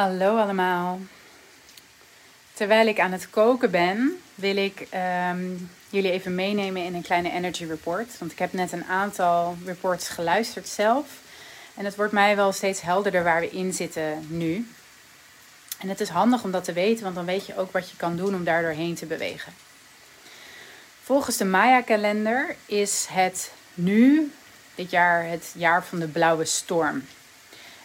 Hallo allemaal. Terwijl ik aan het koken ben, wil ik ehm, jullie even meenemen in een kleine energy report. Want ik heb net een aantal reports geluisterd zelf. En het wordt mij wel steeds helderder waar we in zitten nu. En het is handig om dat te weten, want dan weet je ook wat je kan doen om daar doorheen te bewegen. Volgens de Maya-kalender is het nu, dit jaar, het jaar van de blauwe storm.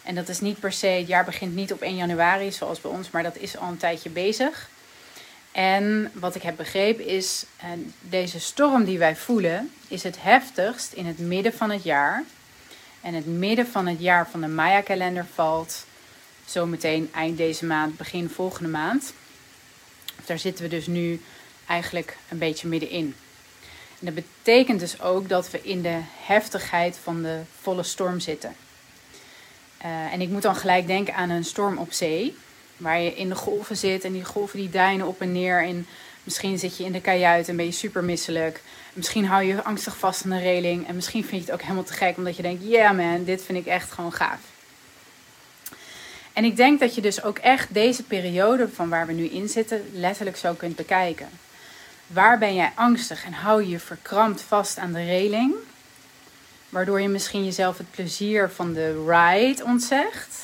En dat is niet per se, het jaar begint niet op 1 januari zoals bij ons, maar dat is al een tijdje bezig. En wat ik heb begrepen is, uh, deze storm die wij voelen, is het heftigst in het midden van het jaar. En het midden van het jaar van de Maya-kalender valt zometeen eind deze maand, begin volgende maand. Daar zitten we dus nu eigenlijk een beetje middenin. En dat betekent dus ook dat we in de heftigheid van de volle storm zitten. Uh, en ik moet dan gelijk denken aan een storm op zee. Waar je in de golven zit en die golven die deinen op en neer. En misschien zit je in de kajuit en ben je super misselijk. Misschien hou je angstig vast aan de reling. En misschien vind je het ook helemaal te gek omdat je denkt: yeah man, dit vind ik echt gewoon gaaf. En ik denk dat je dus ook echt deze periode van waar we nu in zitten letterlijk zo kunt bekijken. Waar ben jij angstig en hou je verkrampt vast aan de reling? Waardoor je misschien jezelf het plezier van de ride ontzegt.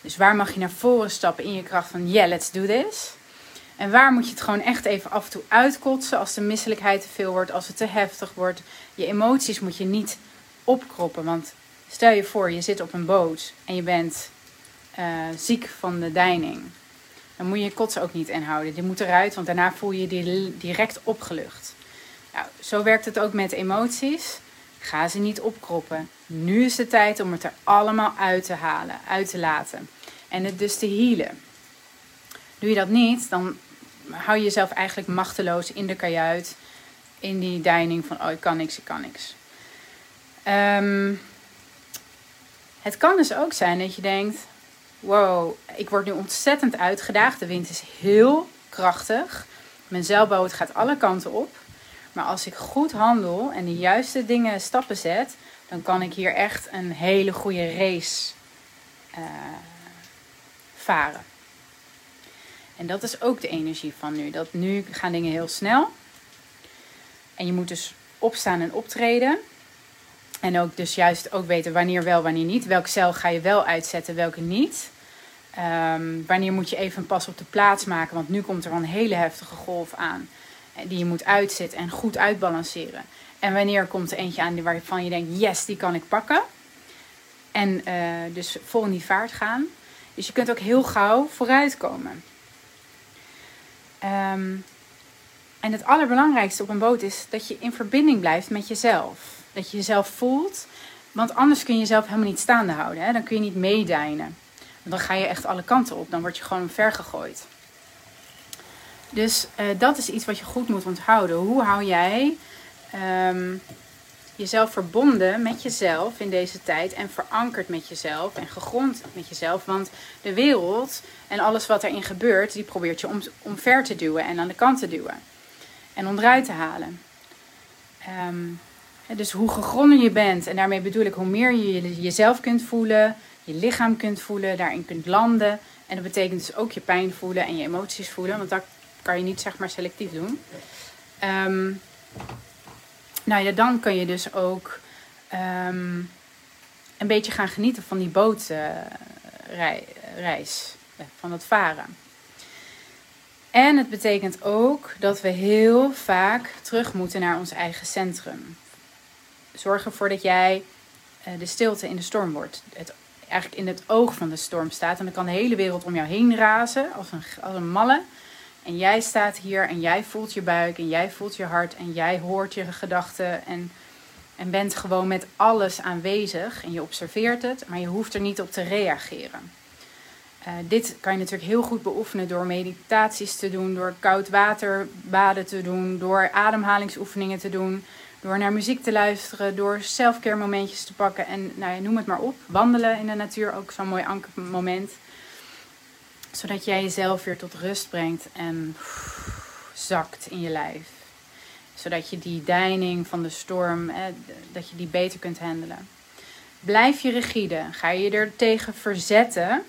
Dus waar mag je naar voren stappen in je kracht van yeah, let's do this. En waar moet je het gewoon echt even af en toe uitkotsen als de misselijkheid te veel wordt, als het te heftig wordt. Je emoties moet je niet opkroppen. Want stel je voor, je zit op een boot en je bent uh, ziek van de deining. Dan moet je je kotsen ook niet inhouden. Die moet eruit, want daarna voel je je direct opgelucht. Nou, zo werkt het ook met emoties. Ga ze niet opkroppen. Nu is de tijd om het er allemaal uit te halen, uit te laten. En het dus te healen. Doe je dat niet, dan hou je jezelf eigenlijk machteloos in de kajuit. In die deining van, oh ik kan niks, ik kan niks. Um, het kan dus ook zijn dat je denkt, wow, ik word nu ontzettend uitgedaagd. De wind is heel krachtig. Mijn zeilboot gaat alle kanten op. Maar als ik goed handel en de juiste dingen stappen zet, dan kan ik hier echt een hele goede race uh, varen. En dat is ook de energie van nu. Dat nu gaan dingen heel snel. En je moet dus opstaan en optreden. En ook dus juist ook weten wanneer wel, wanneer niet. Welk cel ga je wel uitzetten, welke niet. Um, wanneer moet je even een pas op de plaats maken, want nu komt er een hele heftige golf aan. Eh, die je moet uitzetten en goed uitbalanceren. En wanneer komt er eentje aan waarvan je denkt, yes, die kan ik pakken. En uh, dus vol in die vaart gaan. Dus je kunt ook heel gauw vooruitkomen. Um, en het allerbelangrijkste op een boot is dat je in verbinding blijft met jezelf. Dat je jezelf voelt. Want anders kun je jezelf helemaal niet staande houden. Hè? Dan kun je niet meedijnen. Dan ga je echt alle kanten op. Dan word je gewoon ver gegooid. Dus uh, dat is iets wat je goed moet onthouden. Hoe hou jij um, jezelf verbonden met jezelf in deze tijd en verankerd met jezelf en gegrond met jezelf? Want de wereld en alles wat erin gebeurt, die probeert je om, omver te duwen en aan de kant te duwen en onderuit te halen. Um, dus hoe gegronde je bent, en daarmee bedoel ik hoe meer je jezelf kunt voelen, je lichaam kunt voelen, daarin kunt landen. En dat betekent dus ook je pijn voelen en je emoties voelen, want dat kan je niet zeg maar selectief doen. Um, nou ja, dan kun je dus ook um, een beetje gaan genieten van die bootreis, uh, van het varen. En het betekent ook dat we heel vaak terug moeten naar ons eigen centrum. Zorg ervoor dat jij uh, de stilte in de storm wordt. Het, eigenlijk in het oog van de storm staat. En dan kan de hele wereld om jou heen razen als een, als een malle. En jij staat hier en jij voelt je buik en jij voelt je hart en jij hoort je gedachten en, en bent gewoon met alles aanwezig en je observeert het, maar je hoeft er niet op te reageren. Uh, dit kan je natuurlijk heel goed beoefenen door meditaties te doen, door koud water baden te doen, door ademhalingsoefeningen te doen, door naar muziek te luisteren, door selfcare momentjes te pakken en nou ja, noem het maar op. Wandelen in de natuur, ook zo'n mooi ankermoment zodat jij jezelf weer tot rust brengt en zakt in je lijf. Zodat je die deining van de storm, dat je die beter kunt handelen. Blijf je rigide. Ga je er tegen verzetten,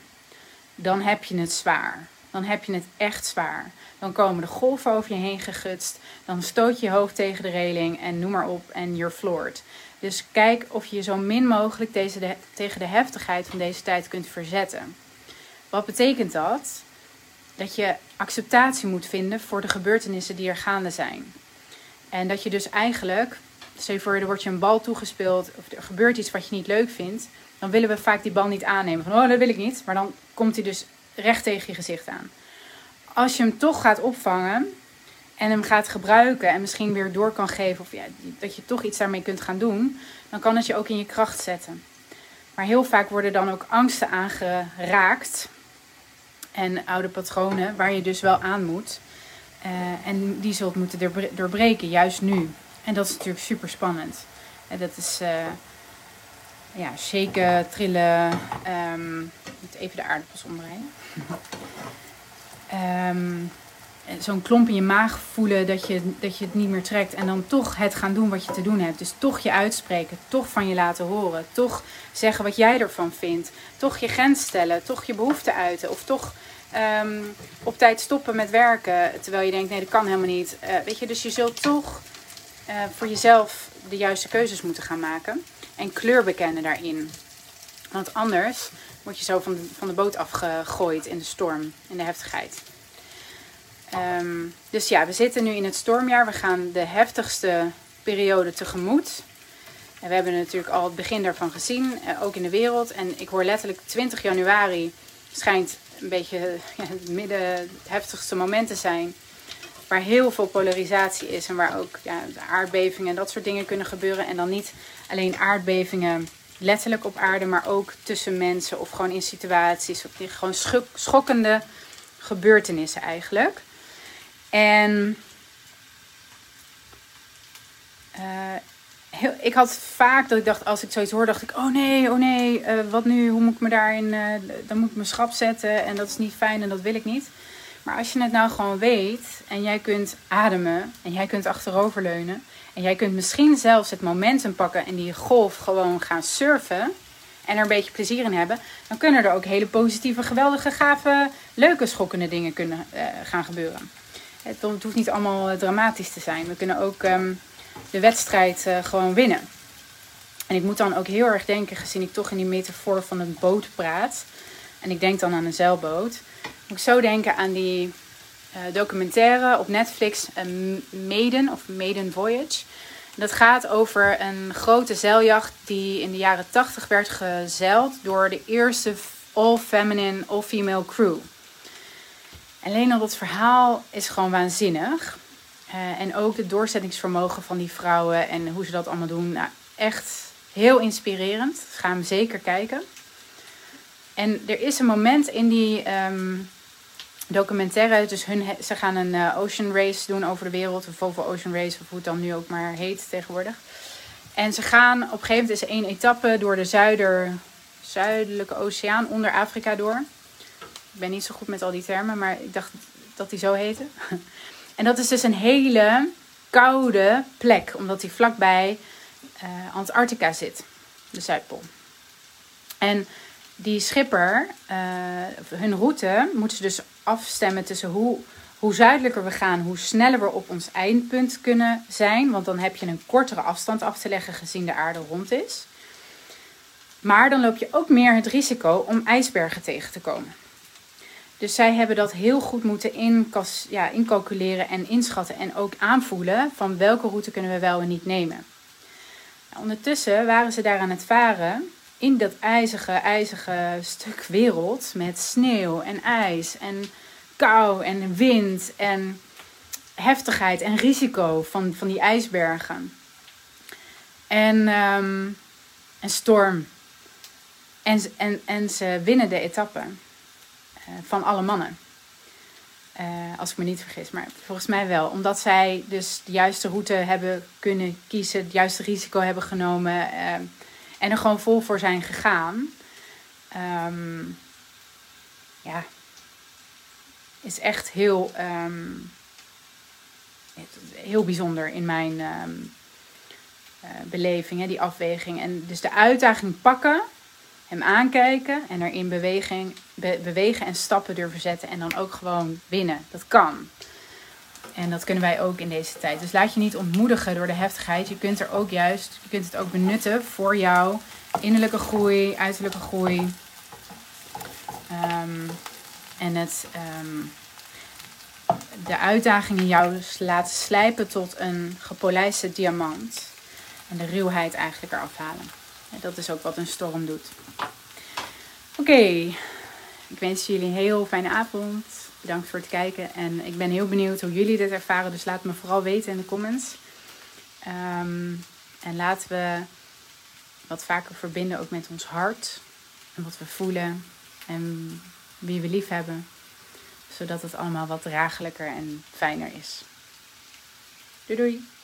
dan heb je het zwaar. Dan heb je het echt zwaar. Dan komen de golven over je heen gegutst. Dan stoot je je hoofd tegen de reling en noem maar op en you're floored. Dus kijk of je zo min mogelijk deze de, tegen de heftigheid van deze tijd kunt verzetten. Wat betekent dat? Dat je acceptatie moet vinden voor de gebeurtenissen die er gaande zijn. En dat je dus eigenlijk, stel voor, er wordt je een bal toegespeeld of er gebeurt iets wat je niet leuk vindt, dan willen we vaak die bal niet aannemen. Van, oh, dat wil ik niet. Maar dan komt hij dus recht tegen je gezicht aan. Als je hem toch gaat opvangen en hem gaat gebruiken en misschien weer door kan geven, of ja, dat je toch iets daarmee kunt gaan doen, dan kan het je ook in je kracht zetten. Maar heel vaak worden dan ook angsten aangeraakt en oude patronen waar je dus wel aan moet. Uh, en die zult moeten doorbreken, juist nu. En dat is natuurlijk super spannend. En dat is uh, ja, shaken, trillen. Um, even de aardappels omdraaien. um, Zo'n klomp in je maag voelen dat je, dat je het niet meer trekt. En dan toch het gaan doen wat je te doen hebt. Dus toch je uitspreken. Toch van je laten horen. Toch zeggen wat jij ervan vindt. Toch je grens stellen. Toch je behoeften uiten. Of toch um, op tijd stoppen met werken. Terwijl je denkt, nee, dat kan helemaal niet. Uh, weet je, dus je zult toch uh, voor jezelf de juiste keuzes moeten gaan maken. En kleur bekennen daarin. Want anders word je zo van van de boot afgegooid in de storm, in de heftigheid. Um, dus ja, we zitten nu in het stormjaar. We gaan de heftigste periode tegemoet. En we hebben natuurlijk al het begin daarvan gezien, uh, ook in de wereld. En ik hoor letterlijk 20 januari schijnt een beetje ja, het midden, heftigste momenten zijn. Waar heel veel polarisatie is en waar ook ja, aardbevingen en dat soort dingen kunnen gebeuren. En dan niet alleen aardbevingen letterlijk op aarde, maar ook tussen mensen of gewoon in situaties. Of gewoon schokkende gebeurtenissen eigenlijk. En uh, heel, ik had vaak dat ik dacht, als ik zoiets hoor, dacht ik, oh nee, oh nee, uh, wat nu? Hoe moet ik me daarin, uh, dan moet ik me schrap zetten en dat is niet fijn en dat wil ik niet. Maar als je het nou gewoon weet en jij kunt ademen en jij kunt achteroverleunen en jij kunt misschien zelfs het momentum pakken en die golf gewoon gaan surfen en er een beetje plezier in hebben, dan kunnen er ook hele positieve, geweldige, gave, leuke, schokkende dingen kunnen gaan gebeuren. Het, hoeft niet allemaal dramatisch te zijn. We kunnen ook um, de wedstrijd uh, gewoon winnen. En ik moet dan ook heel erg denken, gezien ik toch in die metafoor van een boot praat. En ik denk dan aan een zeilboot. Moet ik zo denken aan die uh, documentaire op Netflix, Maiden of Maiden Voyage. Dat gaat over een grote zeiljacht die in de jaren 80 werd gezeild door de eerste all-feminine, all-female crew. Alleen al dat verhaal is gewoon waanzinnig. Uh, en ook het doorzettingsvermogen van die vrouwen en hoe ze dat allemaal doen. Nou, echt heel inspirerend. Ga hem zeker kijken. En er is een moment in die um, documentaire. Dus hun, ze gaan een uh, ocean race doen over de wereld. Of over Ocean Race, of hoe het dan nu ook maar heet tegenwoordig. En ze gaan op een gegeven moment is één etappe door de zuider, zuidelijke oceaan onder Afrika door. Ik ben niet zo goed met al die termen, maar ik dacht dat die zo heette. En dat is dus een hele koude plek, omdat die vlakbij uh, Antarctica zit, de Zuidpool. En die schipper, uh, hun route, moeten ze dus afstemmen tussen hoe, hoe zuidelijker we gaan, hoe sneller we op ons eindpunt kunnen zijn. Want dan heb je een kortere afstand af te leggen gezien de aarde rond is. Maar dan loop je ook meer het risico om ijsbergen tegen te komen. Dus zij hebben dat heel goed moeten inkas, ja, incalculeren en inschatten en ook aanvoelen van welke route kunnen we wel en niet nemen. Nou, ondertussen waren ze daar aan het varen in dat ijzige, ijzige stuk wereld met sneeuw en ijs en kou en wind en heftigheid en risico van, van die ijsbergen. En, um, en storm. En, en, en ze winnen de etappe. Eh, van alle mannen. Uh, als ik me niet vergis, maar volgens mij wel. Omdat zij dus de juiste route hebben kunnen kiezen, het juiste risico hebben genomen uh, en er gewoon vol voor zijn gegaan. Um, ja, is echt heel, um, heel bijzonder in mijn uh, beleving, hè, die afweging. En dus de uitdaging pakken hem aankijken en erin beweging, bewegen en stappen durven zetten en dan ook gewoon winnen. Dat kan. En dat kunnen wij ook in deze tijd. Dus laat je niet ontmoedigen door de heftigheid. Je kunt er ook juist, je kunt het ook benutten voor jouw innerlijke groei, uiterlijke groei. Ehm, en het ehm, de uitdaging in jou laten slijpen tot een gepolijste diamant. En de ruwheid eigenlijk eraf halen. Dat is ook wat een storm doet. Oké, ik wens jullie een heel fijne avond. Bedankt voor het kijken. En ik ben heel benieuwd hoe jullie dit ervaren. Dus laat me vooral weten in de comments. Ehm, en laten we wat vaker verbinden ook met ons hart. En wat we voelen. En wie we lief hebben. Zodat het allemaal wat draaglijker en fijner is. Doei doei!